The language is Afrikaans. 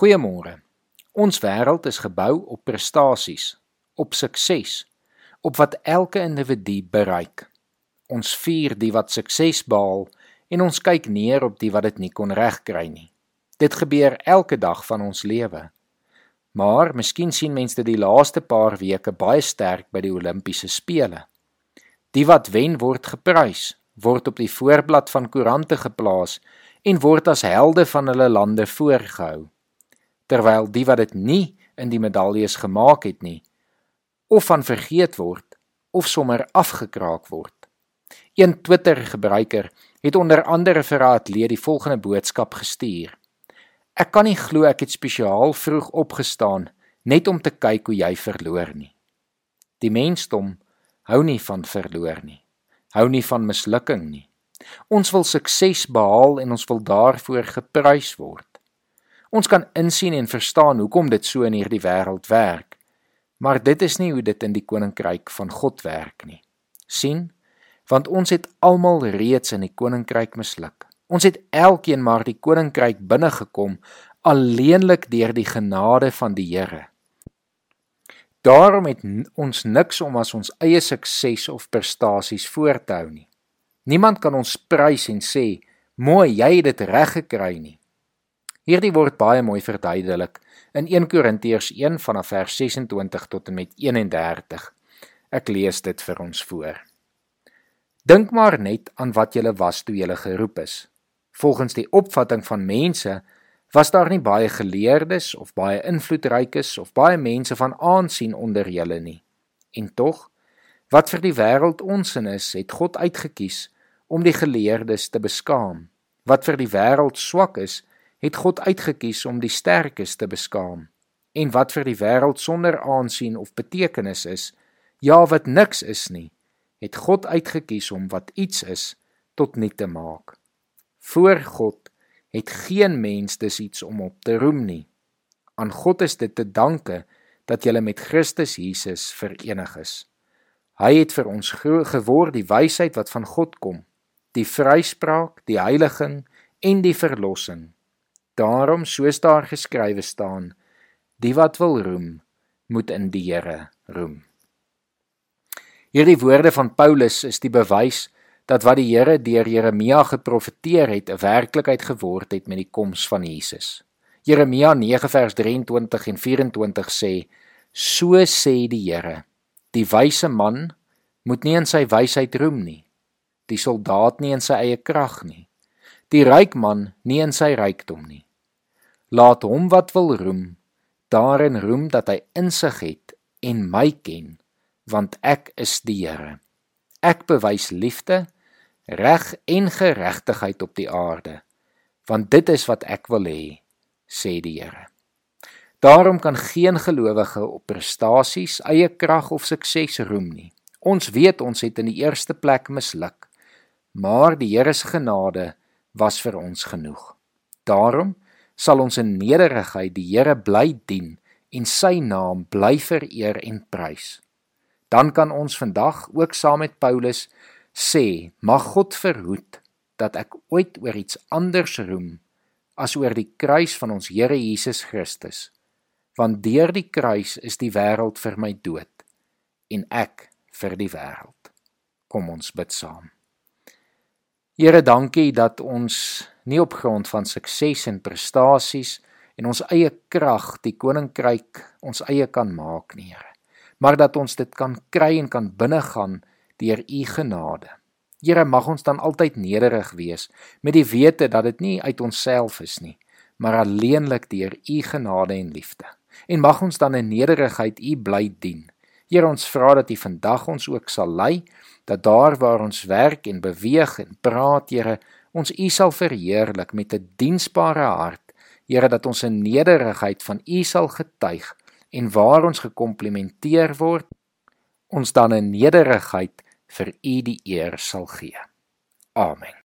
Goeiemôre. Ons wêreld is gebou op prestasies, op sukses, op wat elke individu bereik. Ons vier die wat sukses behaal en ons kyk neer op die wat dit nie kon regkry nie. Dit gebeur elke dag van ons lewe. Maar miskien sien mense dit die laaste paar weke baie sterk by die Olimpiese spele. Die wat wen word geprys, word op die voorblad van koerante geplaas en word as helde van hulle lande voorgehou terwyl die wat dit nie in die medaljes gemaak het nie of van vergeet word of sommer afgekraak word. Een Twitter gebruiker het onder andere vir 'n atleet die volgende boodskap gestuur: Ek kan nie glo ek het spesiaal vroeg opgestaan net om te kyk hoe jy verloor nie. Die mensdom hou nie van verloor nie. Hou nie van mislukking nie. Ons wil sukses behaal en ons wil daarvoor geprys word. Ons kan insien en verstaan hoekom dit so in hierdie wêreld werk. Maar dit is nie hoe dit in die koninkryk van God werk nie. sien? Want ons het almal reeds in die koninkryk misluk. Ons het elkeen maar die koninkryk binne gekom alleenlik deur die genade van die Here. Daarom het ons niks om as ons eie sukses of prestasies voor te hou nie. Niemand kan ons prys en sê, "Mooi, jy het dit reg gekry nie." Hierdie word baie mooi verduidelik in 1 Korintiërs 1 vanaf vers 26 tot en met 31. Ek lees dit vir ons voor. Dink maar net aan wat julle was toe julle geroep is. Volgens die opvatting van mense was daar nie baie geleerdes of baie invloedrykes of baie mense van aansien onder julle nie. En tog, wat vir die wêreld onsin is, het God uitget kies om die geleerdes te beskaam. Wat vir die wêreld swak is, het God uitgekies om die sterkes te beskaam en wat vir die wêreld sonder aansien of betekenis is, ja wat niks is nie, het God uitgekies om wat iets is tot nut te maak. Voor God het geen mens dus iets om op te roem nie. Aan God is dit te danke dat jy met Christus Jesus verenig is. Hy het vir ons geword die wysheid wat van God kom, die vryspraak, die heiliging en die verlossing. Daarom soos daar geskrywe staan, die wat wil roem, moet in die Here roem. Hierdie woorde van Paulus is die bewys dat wat die Here deur Jeremia geprofeteer het, 'n werklikheid geword het met die koms van Jesus. Jeremia 9 vers 23 en 24 sê: So sê die Here: Die wyse man moet nie in sy wysheid roem nie, die soldaat nie in sy eie krag nie, die ryk man nie in sy rykdom nie. Laat hom wat wil roem daarin roem dat hy insig het en my ken want ek is die Here. Ek bewys liefde reg en geregtigheid op die aarde want dit is wat ek wil hê sê die Here. Daarom kan geen gelowige op prestasies eie krag of sukses roem nie. Ons weet ons het in die eerste plek misluk maar die Here se genade was vir ons genoeg daarom sal ons in nederigheid die Here bly dien en sy naam bly vereer en prys. Dan kan ons vandag ook saam met Paulus sê, mag God verhoed dat ek ooit oor iets anders roem as oor die kruis van ons Here Jesus Christus. Want deur die kruis is die wêreld vir my dood en ek vir die wêreld. Kom ons bid saam. Here, dankie dat ons nie op grond van sukses en prestasies en ons eie krag die koninkryk ons eie kan maak nie, Here, maar dat ons dit kan kry en kan binnegaan deur u genade. Here, mag ons dan altyd nederig wees met die wete dat dit nie uit onsself is nie, maar alleenlik deur u genade en liefde. En mag ons dan in nederigheid u bly dien. Here, ons vra dat u vandag ons ook sal lei dat daar waar ons werk en beweeg en praat, Here, ons U sal verheerlik met 'n diensbare hart. Here dat ons in nederigheid van U sal getuig en waar ons gekomplimenteer word, ons dan in nederigheid vir U die eer sal gee. Amen.